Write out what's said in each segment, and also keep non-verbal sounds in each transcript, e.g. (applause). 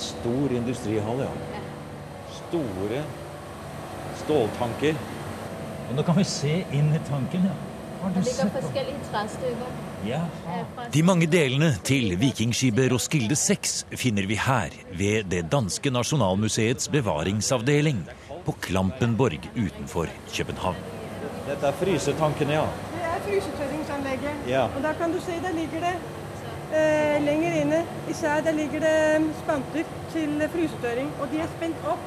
stor industrihall, ja. Store ståltanker. Og nå kan vi se inn i tanken, ja. Har du sett? Ja. De mange delene til vikingskipet Roskilde 6 finner vi her, ved det danske nasjonalmuseets bevaringsavdeling på Klampenborg utenfor København. Dette er frysetankene, ja. Det er frysetørringsanlegget. Ja. Og der kan du se, der ligger det lenger inne. i Især der ligger det spanter til frysetøring, og de er spent opp.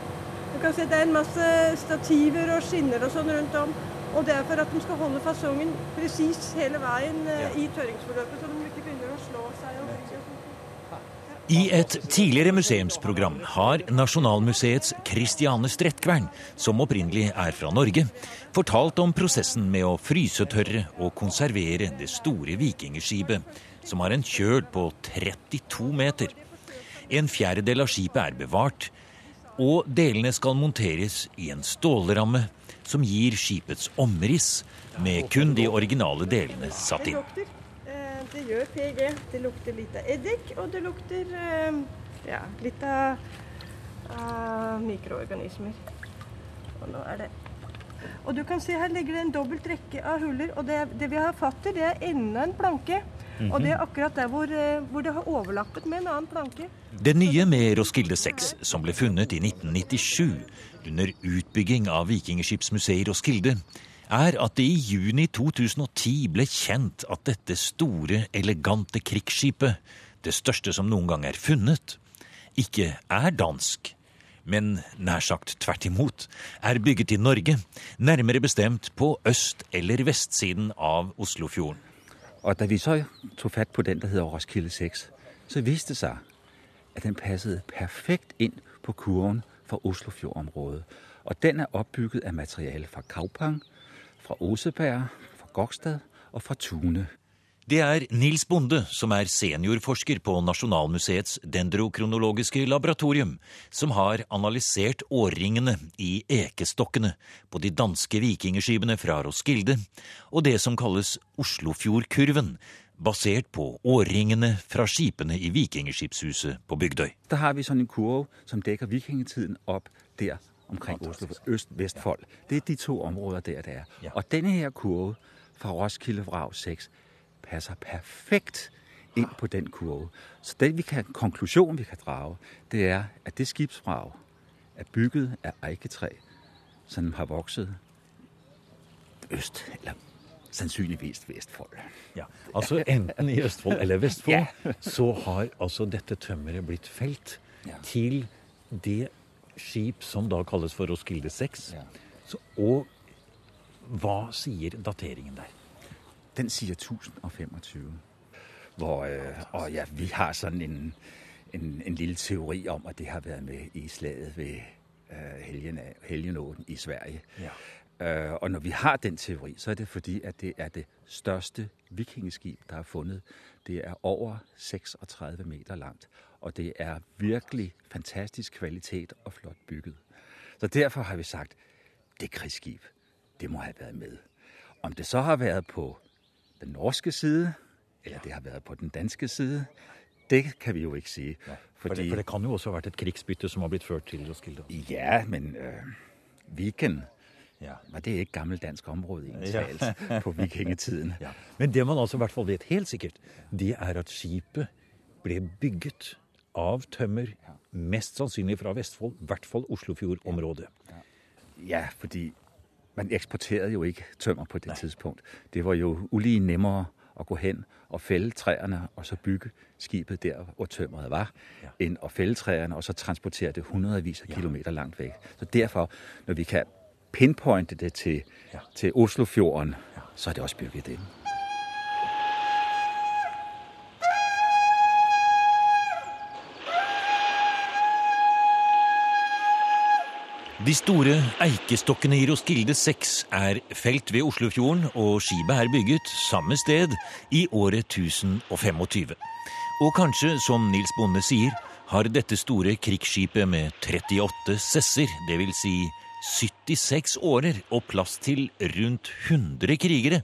Du kan se Det er en masse stativer og skinner og sånn rundt om. Og det er for at de skal holde fasongen presis hele veien eh, i tørringsforløpet, så de ikke begynner å slå seg. sånt. I et tidligere museumsprogram har Nasjonalmuseets Christiane Strettkvern, som opprinnelig er fra Norge, fortalt om prosessen med å frysetørre og konservere det store vikingskipet, som har en kjøl på 32 meter. En fjerdedel av skipet er bevart, og delene skal monteres i en stålramme som gir skipets omriss, med kun de originale delene satt Det inn. lukter. Eh, det gjør PG. Det lukter litt av eddik, og det lukter eh, ja, litt av, av mikroorganismer. Og nå er det Og du kan se her ligger det en dobbelt rekke av huller. Og det, det vi har fatt i, det er enda en planke. Og det er akkurat der hvor, eh, hvor det har overlappet med en annen planke. Det nye med Roskilde 6, som ble funnet i 1997 under utbygging av Vikingskipsmuseet i Roskilde, er at det i juni 2010 ble kjent at dette store, elegante krigsskipet, det største som noen gang er funnet, ikke er dansk, men nær sagt tvert imot, er bygget i Norge, nærmere bestemt på øst- eller vestsiden av Oslofjorden. Og da vi så tog fat på den, der hedder Roskilde 6, så viste det sig, at den passede perfekt ind på kurven fra Oslofjordområdet. Og den er opbygget af materiale fra Kaupang, fra Oseberg, fra Gokstad og fra Tune. Det er Nils Bonde, som er seniorforsker på Nasjonalmuseets dendrokronologiske laboratorium, som har analysert årringene i ekestokkene på de danske vikingskipene fra Roskilde, og det som kalles Oslofjordkurven, basert på årringene fra skipene i Vikingskipshuset på Bygdøy. Der har vi sånn en kurve, som dekker vikingetiden opp der omkring Oslo, øst-vestfold. Det er de to områder der, det er. Og denne her kurve fra Roskilde Vrag 6 passer perfekt ind på den kurve. Så den vi kan, konklusion, vi kan drage, det er, at det skibsbrag er bygget af eiketræ, som har vokset øst, eller sandsynligvis vestfold. Ja, altså Enten i Østfold eller Vestfold så har altså dette tømmeret blitt felt Ja. til det skip som da kalles for Roskilde 6. Ja. Så, og hva sier dateringen der? Den siger 1025. Hvor, øh, og ja, vi har sådan en, en, en lille teori om, at det har været med i slaget ved øh, Helgen, Helgenåen i Sverige. Ja. Øh, og når vi har den teori, så er det fordi, at det er det største vikingeskib, der er fundet. Det er over 36 meter langt, og det er virkelig fantastisk kvalitet og flot bygget. Så derfor har vi sagt, det krigsskib, det må have været med. Om det så har været på den norske side, eller det har vært på den danske side, det kan vi jo ikke sige. For, det, for det kan jo også ha vært et krigsbytte som har blitt ført til Roskilde. Ja, men øh, Viken, Ja. var det ikke gammelt dansk område i en Ja. på (laughs) vikingetiden? Ja. Men det man altså i hvert fall vet helt sikkert, det er at skipet ble bygget av tømmer, mest sannsynlig fra Vestfold, i hvert fall Oslofjordområdet. Ja, fordi man eksporterede jo ikke tømmer på det Nei. tidspunkt. Det var jo ulige nemmere å gå hen og fælde træerne, og så bygge skibet der, hvor tømmeret var, Ja. enn end felle fælde træerne, og så transportere det hundrevis av kilometer langt vekk. Så derfor, når vi kan pinpointe det til, Ja. til Oslofjorden, så er det også bygget ind. De store eikestokkene i Roskilde 6 er felt ved Oslofjorden, og skipet er bygget samme sted i året 1025. Og kanskje, som Nils Bonde sier, har dette store krigsskipet med 38 sesser, vil si 76 årer og plass til rundt 100 krigere,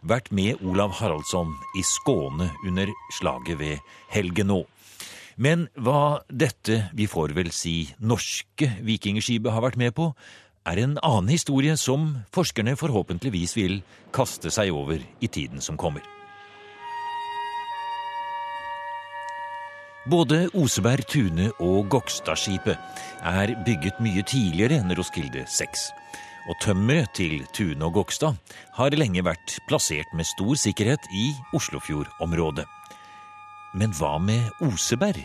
vært med Olav Haraldsson i Skåne under slaget ved Helgenå. Men hva dette, vi får vel si norske vikingskipet har vært med på, er en annen historie som forskerne forhåpentligvis vil kaste seg over i tiden som kommer. Både Oseberg, Tune og Gokstadskipet er bygget mye tidligere enn Roskilde 6. Og tømmeret til Tune og Gokstad har lenge vært plassert med stor sikkerhet i Oslofjordområdet. Men hva med Oseberg?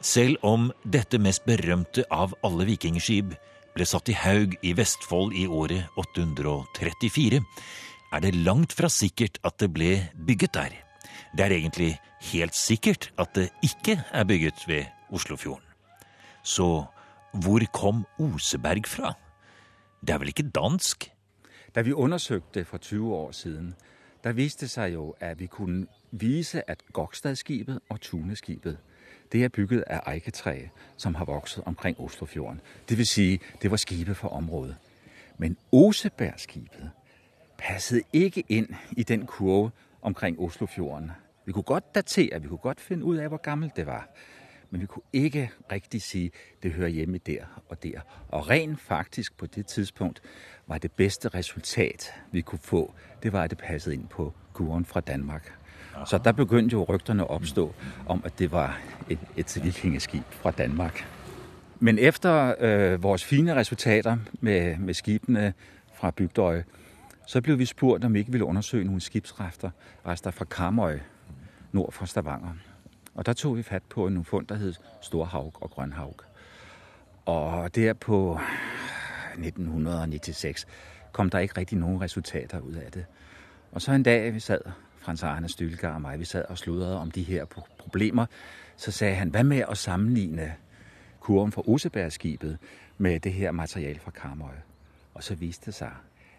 Selv om dette mest berømte av alle vikingskip ble satt i haug i Vestfold i året 834, er det langt fra sikkert at det ble bygget der. Det er egentlig helt sikkert at det ikke er bygget ved Oslofjorden. Så hvor kom Oseberg fra? Det er vel ikke dansk? Da vi undersøkte for 20 år siden, der viste seg jo at vi kunne vise at Gokstadskipet og Tuneskipet det er bygget av eiketræ som har vokset omkring Oslofjorden. Det vil si, det var skipet for området. Men Osebergskipet passet ikke inn i den kurve omkring Oslofjorden. Vi kunne godt datere, vi kunne godt finne ut av hvor gammelt det var. Men vi kunne ikke riktig at det hører hjemme der og der. Og rent faktisk på det tidspunkt var det bedste resultat vi kunne få, det var at det passede inn på kuren fra Danmark. Så der begyndte jo rygterne å oppstå om at det var et, et vikingeskib fra Danmark. Men efter øh, vores fine resultater med, med skibene fra Bygdøy, så ble vi spurt om vi ikke ville undersøge noen skibsrester rester fra Karmøy nord for Stavanger. Og der tog vi fatt på en fund der hed Storhavg og Grønhavg. Og der på 1996 kom der ikke riktig noen resultater ut av det. Og så en dag vi sad Frans Arne Stylgaard og meg, vi sad og sludrede om de her problemer, så sagde han, hvad med å sammenligne kurven fra Osebergskibet med det her materiale fra Karmøy? Og så viste det seg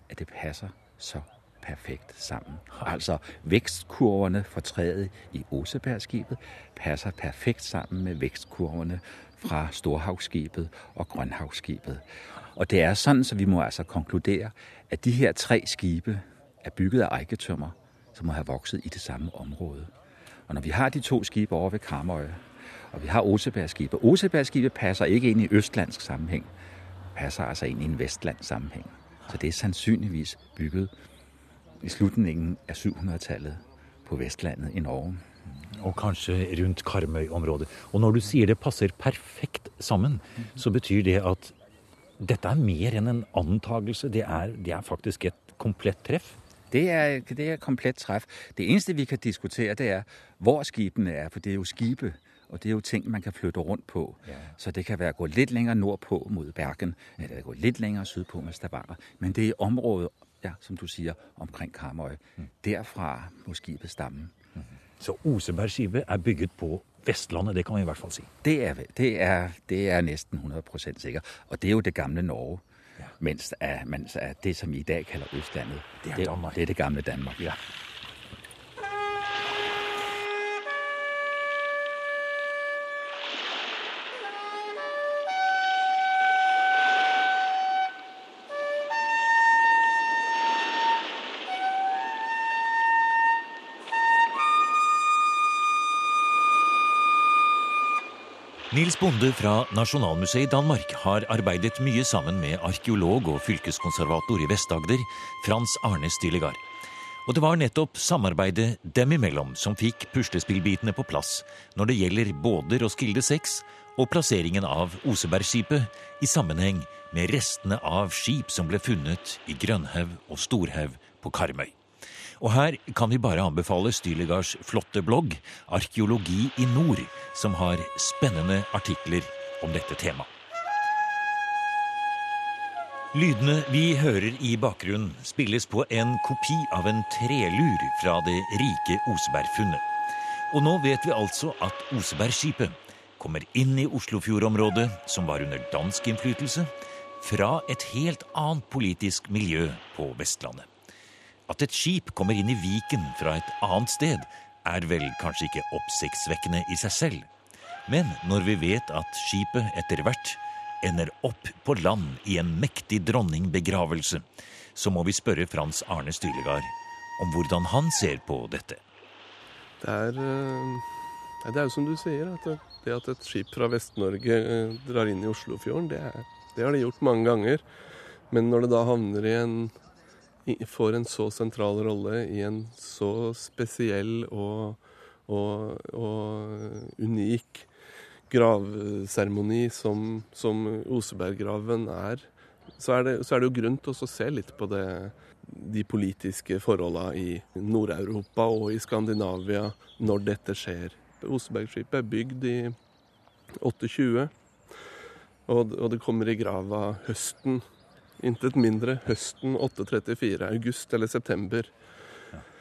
at det passer så perfekt sammen. Altså vekstkurvene for treet i Osebergskibet passer perfekt sammen med vekstkurvene fra Storhavsskipet og Grønhavsskipet. Og det er sånn så vi må altså konkludere at de her tre skipe er bygget av eiketømmer som må ha vokset i det samme området. Og når vi har de to skipe over ved Karmøy, og vi har Osebergskipet Osebergskipet passer ikke inn i østlandsk sammenheng, passer altså inn i en vestlandsk sammenheng. Så det er sannsynligvis bygget i slutningen av 700-tallet på Vestlandet i Norge. Og kanskje rundt Karmøy-området. Og når du sier det passer perfekt sammen, så betyr det at dette er mer enn en antagelse. Det er, det er faktisk et komplett treff. Det er, det er komplett treff. Det eneste vi kan diskutere, det er hvor skipene er. For det er jo skipet og det er jo ting man kan flytte rundt på. Ja. Så det kan være å gå litt lenger nordpå mot Bergen, eller gå litt lenger sydpå med Stavanger. Men det er området, ja, som du sier, omkring Karmøy. Mm. Derfra må skipet stamme. Mm. Så Osebergskipet er bygget på Vestlandet, det kan vi i hvert fall si. Det er, det er, det er nesten 100% sikkert. Og det er jo det gamle Norge. Ja. Mens, er, mens er det som vi i dag kaller Østlandet, det er, det, det er det gamle Danmark. Ja. Nils Bonde fra Nasjonalmuseet i Danmark har arbeidet mye sammen med arkeolog og fylkeskonservator i Vest-Agder, Frans Arne Stillegard. Og det var nettopp samarbeidet dem imellom som fikk puslespillbitene på plass når det gjelder både Roskilde 6 og plasseringen av Osebergskipet i sammenheng med restene av skip som ble funnet i Grønhaug og Storhaug på Karmøy. Og her kan vi bare anbefale Styligards flotte blogg, Arkeologi i nord, som har spennende artikler om dette temaet. Lydene vi hører i bakgrunnen, spilles på en kopi av en trelur fra det rike Osebergfunnet. Og nå vet vi altså at Osebergskipet kommer inn i Oslofjordområdet, som var under dansk innflytelse, fra et helt annet politisk miljø på Vestlandet. At et skip kommer inn i Viken fra et annet sted, er vel kanskje ikke oppsiktsvekkende i seg selv. Men når vi vet at skipet etter hvert ender opp på land i en mektig dronningbegravelse, så må vi spørre Frans Arne Stylegard om hvordan han ser på dette. Det er, eh, Det er jo som du sier, at det at et skip fra Vest-Norge eh, drar inn i Oslofjorden, det, er, det har de gjort mange ganger. Men når det da havner i en får en så sentral rolle i en så spesiell og, og, og unik gravseremoni som, som Oseberggraven er, så er, det, så er det jo grunn til å se litt på det, de politiske forholdene i Nord-Europa og i Skandinavia når dette skjer. Osebergskipet er bygd i 28, og, og det kommer i grava høsten. Intet mindre høsten 834, august eller september.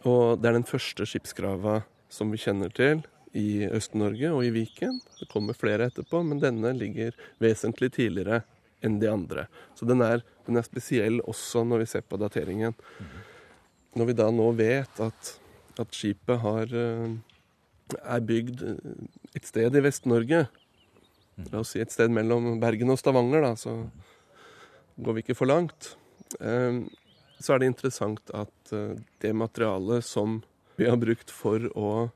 Og det er den første skipsgrava som vi kjenner til i Øst-Norge og i Viken. Det kommer flere etterpå, men denne ligger vesentlig tidligere enn de andre. Så den er, den er spesiell også når vi ser på dateringen. Når vi da nå vet at, at skipet har eh, er bygd eh, et sted i Vest-Norge. La oss si et sted mellom Bergen og Stavanger, da, så går vi ikke for langt. Eh, så er det interessant at eh, det materialet som vi har brukt for å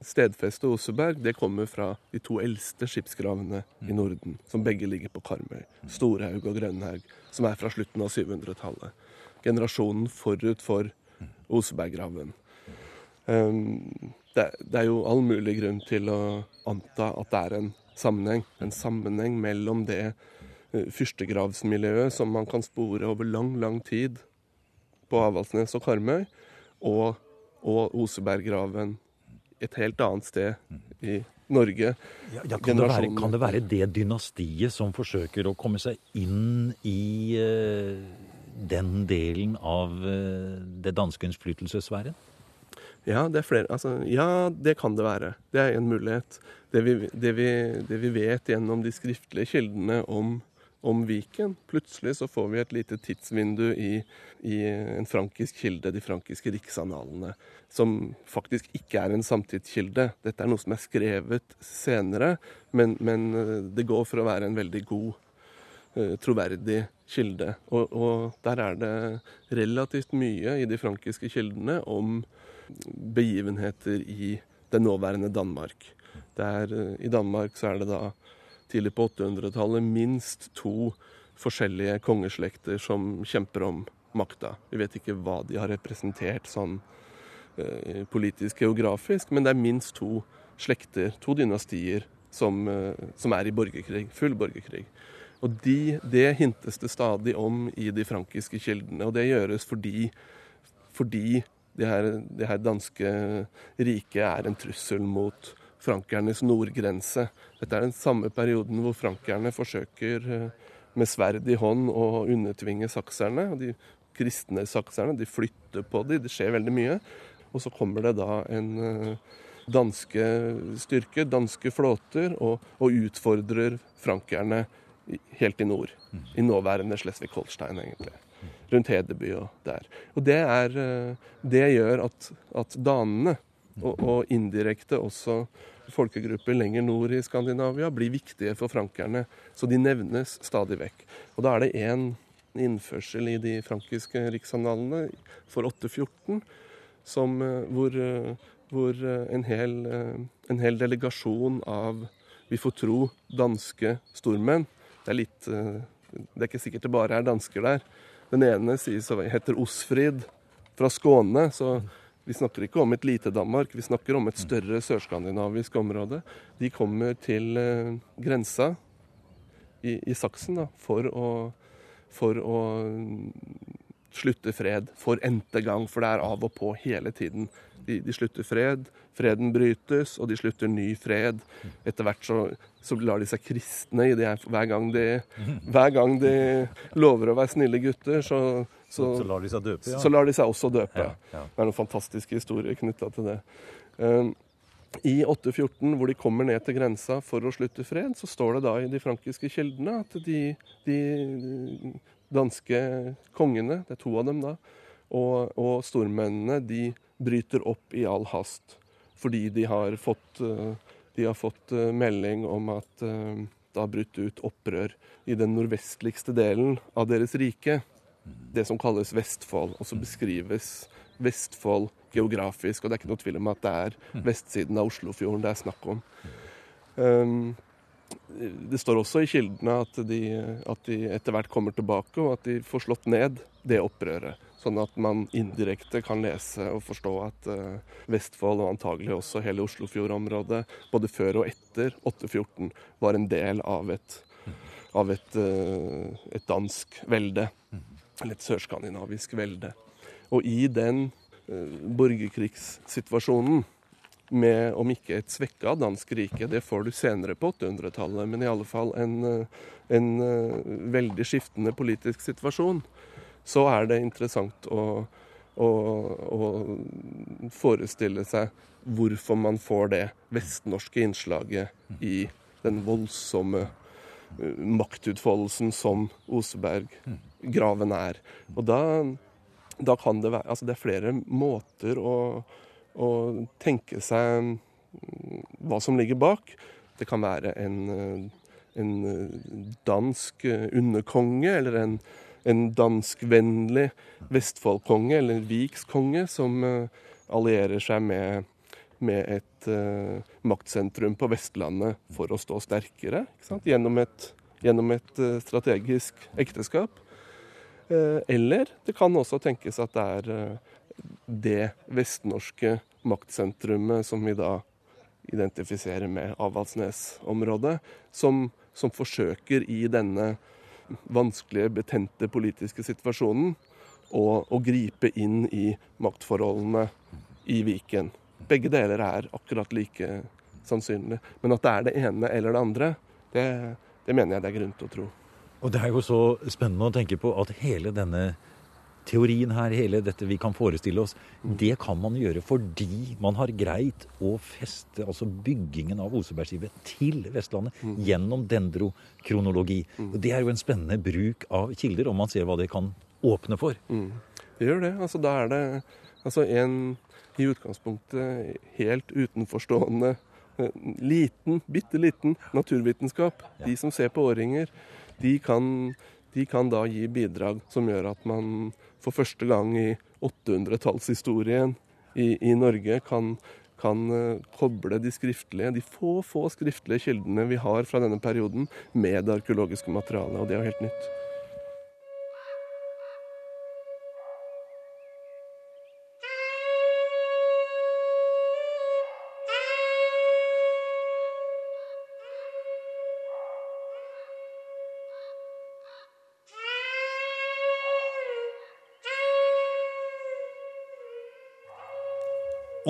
stedfeste Oseberg, det kommer fra de to eldste skipsgravene i Norden, som begge ligger på Karmøy. Storhaug og Grønhaug, som er fra slutten av 700-tallet. Generasjonen forut for Oseberggraven. Um, det, er jo all mulig grunn til å anta at det er en sammenheng. En sammenheng mellom det fyrstegravsmiljøet som man kan spore over lang, lang tid på Avaldsnes og Karmøy, og, og Oseberggraven et helt annet sted i Norge. Ja, ja, kan, det være, kan, det være, det dynastiet som forsøker å komme seg inn i uh, den delen av uh, det danske innflytelsessfæren? Ja, det. Altså, ja, det kan det være. Det er en mulighet. Det vi, det vi, det vi vet gjennom de skriftlige kildene om, om, Viken Plutselig så får vi et lite tidsvindu i, i en frankisk kilde, de frankiske riksanalene, som faktisk ikke er en samtidskilde. Dette er noe som er skrevet senere, men, men eh, det går for å være en veldig god, uh, troverdig kilde. Og, og der er det relativt mye i de frankiske kildene om begivenheter i det nåværende Danmark. Der, eh, I Danmark så er det da tidlig på 800-tallet minst to forskjellige kongeslekter som kjemper om makta. Vi vet ikke hva de har representert sånn eh, politisk geografisk, men det er minst to slekter, to dynastier, som, eh, som er i borgerkrig. Full borgerkrig. Og de, Det hintes det stadig om i de frankiske kildene, og det gjøres fordi, fordi det her, det her danske riket er en trussel mot frankernes nordgrense. Dette er den samme perioden hvor frankerne forsøker eh, med sverd i hånd å undertvinge sakserne. De kristne sakserne de flytter på dem, det skjer veldig mye. Og så kommer det da en eh, danske styrker, danske flåter, og, og utfordrer frankerne helt i nord. I nåværende Slesvig-Holstein, egentlig rundt Hedeby og der. Og det, er, eh, det gjør at, at danene, og, og, indirekte også folkegrupper lenger nord i Skandinavia, blir viktige for frankerne. Så de nevnes stadig vekk. Og da er det én innførsel i de frankiske riksanalene for 814 som, eh, hvor, eh, hvor en, hel, en hel delegasjon av, vi får tro, danske stormenn Det er litt det er ikke sikkert det bare er dansker der. Den ene sies heter Osfrid fra Skåne. Så vi snakker ikke om et lite Danmark, vi snakker om et større sørskandinavisk område. De kommer til eh, grensa i, i Saksen da, for å, for å slutte fred for n-te gang, for det er av og på hele tiden. De, de, slutter fred, freden brytes, og de slutter ny fred. Etter hvert så, så lar de seg kristne i det. Hver gang de, hver gang de lover å være snille gutter, så, så, så lar de seg døpe? Ja. Så lar de seg også døpe. Ja, ja. Det er noen fantastiske historier knytta til det. Um, i 814, hvor de kommer ned til grensa for å slutte fred, så står det da i de frankiske kildene at de, de danske kongene, det er to av dem da, og, og stormennene, de bryter opp i all hast. Fordi de har fått, eh, de har fått eh, melding om at eh, det har brutt ut opprør i den nordvestligste delen av deres rike. Det som kalles Vestfold. Og så beskrives Vestfold geografisk. Og det er ikke noe tvil om at det er vestsiden av Oslofjorden det er snakk om. Um, det står også i kildene at de, at de etter hvert kommer tilbake, og at de får slått ned det opprøret. Sånn at man indirekte kan lese og forstå at uh, Vestfold, og antagelig også hele Oslofjordområdet, både før og etter 814, var en del av et, av et, uh, et dansk velde. Eller et sørskandinavisk velde. Og i den eh, borgerkrigssituasjonen med om ikke et svekka dansk rike, det får du senere på 800-tallet, men i alle fall en, en veldig skiftende politisk situasjon, så er det interessant å, å, å, forestille seg hvorfor man får det vestnorske innslaget i den voldsomme maktutfoldelsen som Oseberg-graven er. Og da, da, kan det være Altså det er flere måter å, å tenke seg hva som ligger bak. Det kan være en, en dansk underkonge eller en en danskvennlig Vestfoldkonge, eller en Vikskonge, som allierer seg med, med et uh, maktsentrum på Vestlandet for å stå sterkere. Gjennom et, gjennom et uh, strategisk ekteskap. eller det kan også tenkes at det er det vestnorske maktsentrumet som vi da identifiserer med Avaldsnes-området, som, som forsøker i denne vanskelige, betente politiske situasjonen å, å gripe inn i maktforholdene i Viken. Begge deler er akkurat like sannsynlig. Men at det er det ene eller det andre, det, det mener jeg det er grunn til å tro. Og det er jo så spennende å tenke på at hele denne teorien her, hele dette vi kan forestille oss, det kan man gjøre fordi man har greit å feste altså byggingen av Osebergskivet til Vestlandet mm. gjennom dendrokronologi. Mm. Og Det er jo en spennende bruk av kilder, om man ser hva det kan åpne for. Mm. Det gjør det. Altså, da er det altså en i utgangspunktet helt utenforstående eh, liten, bitte liten naturvitenskap. De som ser på årringer, de kan, de kan da gi bidrag som gjør at man for første gang i 800-tallshistorien i, i, Norge kan, kan uh, koble de skriftlige, de få, få skriftlige kildene vi har fra denne perioden, med det arkeologiske materialet. Og det er jo helt nytt.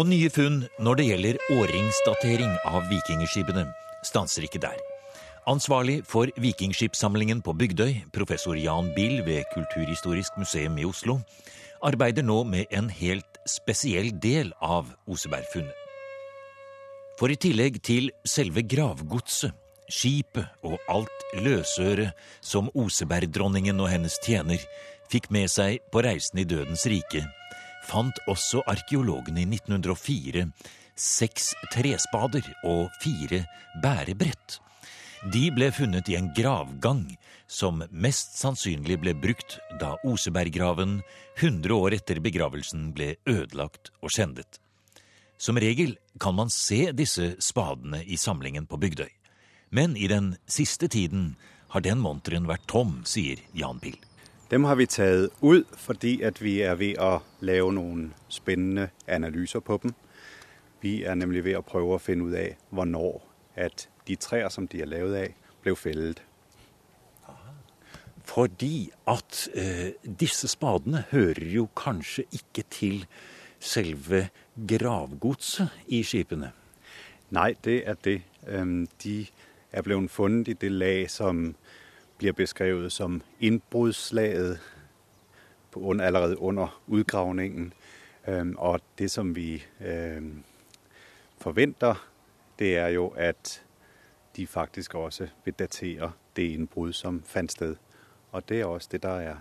Og nye funn når det gjelder årringsdatering av vikingskipene, stanser ikke der. Ansvarlig for vikingskipssamlingen på Bygdøy, professor Jan Bill ved Kulturhistorisk museum i Oslo, arbeider nå med en helt spesiell del av Osebergfunnet. For i tillegg til selve gravgodset, skipet og alt løsøret som Osebergdronningen og hennes tjener fikk med seg på reisen i Dødens rike, fant også arkeologene i 1904 seks trespader og fire bærebrett. De ble funnet i en gravgang som mest sannsynlig ble brukt da Oseberggraven 100 år etter begravelsen ble ødelagt og skjendet. Som regel kan man se disse spadene i samlingen på Bygdøy. Men i den siste tiden har den monteren vært tom, sier Jan Pill. Dem har vi taget ud, fordi at vi er ved at lave nogle spændende analyser på dem. Vi er nemlig ved at prøve at finde ud af, hvornår at de træer, som de er lavet af, blev fældet. Fordi at eh, disse spadene hører jo kanskje ikke til selve gravgodset i skipene? Nej, det er det. De er blevet fundet i det lag, som bliver beskrevet som indbrudslaget allerede under udgravningen. Og det, som vi forventer, det er jo, at de faktisk også vil datere det indbrud, som fant sted. Og det er også det, der er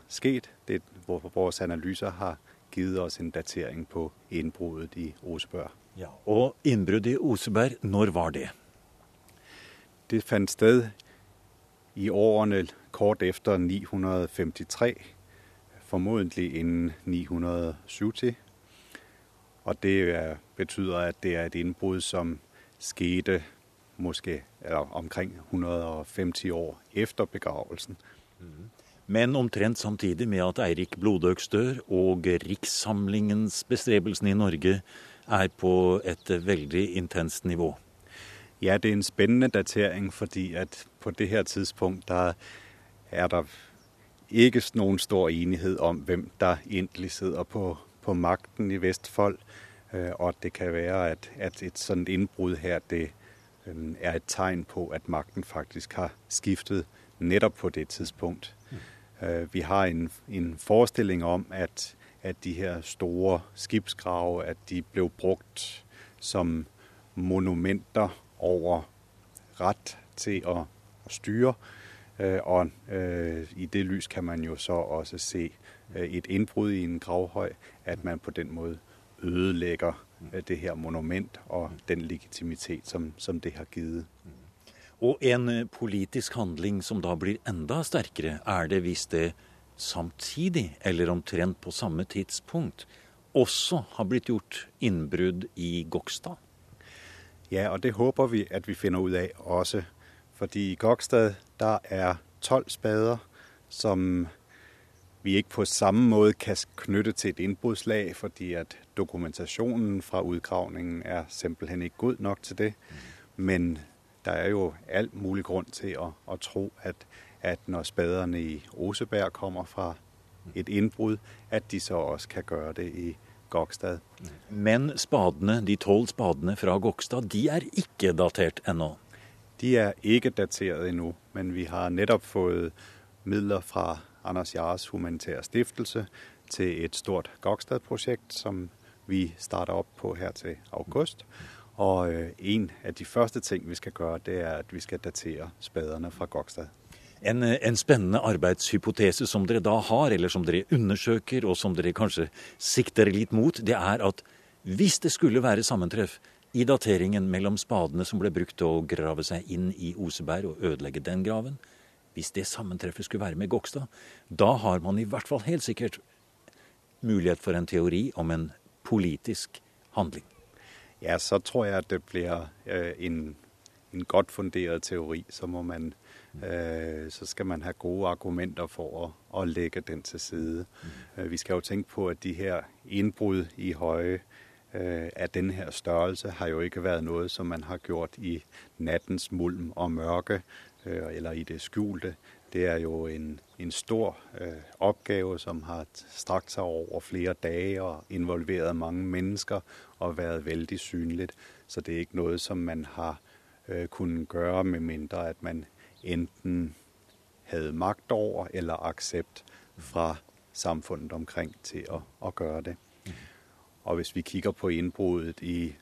hvor vores analyser har givet oss en datering på innbruddet i Oseberg. Ja, og innbruddet i Oseberg, når var det? Det fant sted i årene kort efter 953, formodentlig innen 970. Og det er, betyder, at det er et innbrudd som skete måske omkring 150 år efter begravelsen. Men omtrent samtidig med at Eirik Blodøks dør og Rikssamlingens bestrebelsen i Norge er på et veldig intenst nivå. Ja, det er en spennende datering, fordi at på det her tidspunkt, der er der ikke noen stor enighet om, hvem der egentlig sitter på, på magten i Vestfold. Øh, og det kan være, at, at et sånt innbrudd her, det øh, er et tegn på, at magten faktisk har skiftet netop på det tidspunkt. Øh, vi har en, en forestilling om, at, at de her store skibsgrave, at de ble brugt som monumenter over ret til at, at styre. Øh, og øh, i det lys kan man jo så også se øh, et indbrud i en gravhøj, at man på den måde ødelægger øh, det her monument og den legitimitet, som, som det har givet. Og en politisk handling som da blir enda sterkere, er det hvis det samtidig, eller omtrent på samme tidspunkt, også har blitt gjort innbrudd i Gokstad. Ja, og det håper vi, at vi finner ut av også. Fordi i Gokstad, der er 12 spader, som vi ikke på samme måte kan knytte til et innbruddslag, fordi at dokumentasjonen fra utgravningen er simpelthen ikke god nok til det. Men der er jo alt mulig grunn til å, å tro, at, at når spaderne i Oseberg kommer fra et innbrudd, at de så også kan gjøre det i Gokstad. Men spadene, de tolv spadene fra Gokstad, de er ikke datert ennå. De er ikke datert ennå, men vi har nettopp fått midler fra Anders Jars Humanitære Stiftelse til et stort Gokstad-prosjekt som vi starter opp på her til august. Og øh, en av de første ting, vi skal gjøre, det er, at vi skal datere spaderne fra Gokstad. En, eh, en spennende arbeidshypotese som dere da har, eller som dere undersøker, og som dere kanskje sikter litt mot, det er at hvis det skulle være sammentreff i dateringen mellom spadene som ble brukt til å grave seg inn i Oseberg og ødelegge den graven, hvis det sammentreffet skulle være med Gokstad, da har man i hvert fall helt sikkert mulighet for en teori om en politisk handling. Ja, så tror jeg, at det bliver øh, en, en godt funderet teori. Så, må man, så skal man ha gode argumenter for å, legge den til side. Mm. Vi skal jo tenke på, at de her innbrudd i høje av denne her størrelse har jo ikke vært noe som man har gjort i nattens mulm og mørke øh, eller i det skjulte. Det er jo en, en stor øh, opgave, som har strakt seg over flere dager og involveret mange mennesker og vært veldig synlig. Så det er ikke noe som man har øh, kunnet gjøre med mindre at man enten hadde magt over eller accept fra samfunnet omkring til å, å gjøre det. Og hvis vi kigger på innbruddet i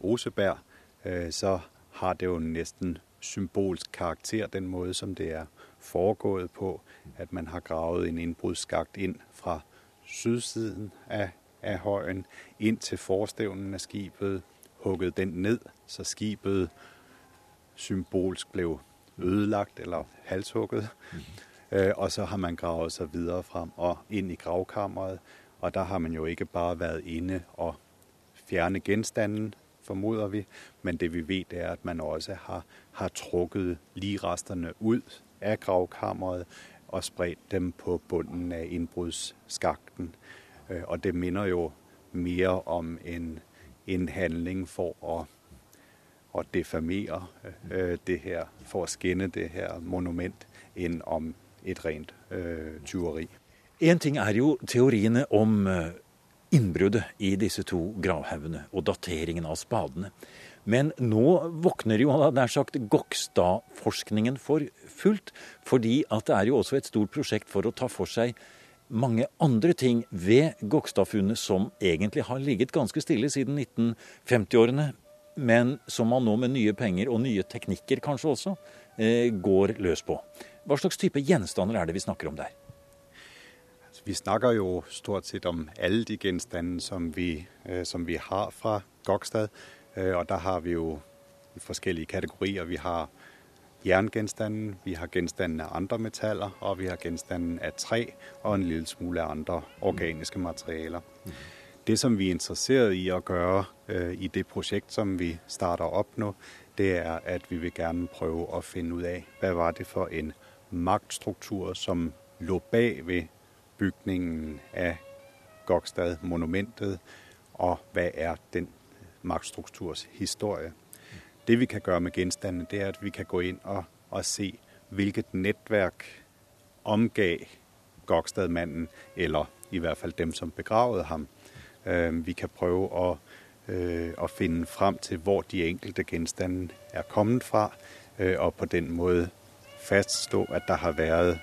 Oseberg, øh, så har det jo næsten symbolsk karakter, den måte som det er foregået på, at man har gravet en innbruddsskakt inn fra sydsiden av, av høyen inn til forstævnen av skibet, hugget den ned, så skibet symbolsk blev ødelagt eller halshugget. Mm. Øh, og så har man gravet seg videre frem og inn i gravkammeret, og der har man jo ikke bare vært inne og fjerne genstanden, formoder vi, men det vi vet, er, at man også har, har trukket ligresterne ut av gravkammeret og spredt dem på bunnen av innbruddsskakten. Øh, og det minder jo mer om en, en handling for at, at defamere øh, det her, for å skinne det her monument, enn om et rent øh, tyveri. En ting er jo teoriene om eh, innbruddet i disse to gravhaugene og dateringen av spadene. Men nå våkner jo nær sagt Gokstad-forskningen for fullt. Fordi at det er jo også et stort prosjekt for å ta for seg mange andre ting ved Gokstad-funnet som egentlig har ligget ganske stille siden 1950-årene. Men som man nå med nye penger og nye teknikker kanskje også eh, går løs på. Hva slags type gjenstander er det vi snakker om der? Vi snakker jo stort sett om alle de gjenstandene som vi, øh, som vi har fra Gokstad. Øh, og der har vi jo forskellige kategorier. Vi har jerngjenstanden, vi har gjenstandene av andre metaller, og vi har gjenstanden av tre og en lille smule andre organiske materialer. Det som vi er interessert i å gjøre i det prosjekt som vi starter opp nå, det er at vi vil gjerne prøve å finne ut av hva var det for en maktstruktur som lå bag ved bygningen av Gokstad-monumentet, og hva er den maktstrukturs historie. Det vi kan gjøre med gjenstandene, det er at vi kan gå inn og, og se hvilket nettverk omgav Gokstad-mannen, eller i hvert fall dem som begravet ham. Vi kan prøve å, å finne frem til hvor de enkelte gjenstandene er kommet fra, og på den måte faststå at der har vært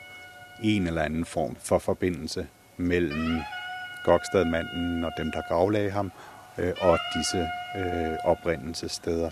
en eller annen form for forbindelse mellom Gokstad-mannen og dem der gravla ham, og disse opprinnelsessteder.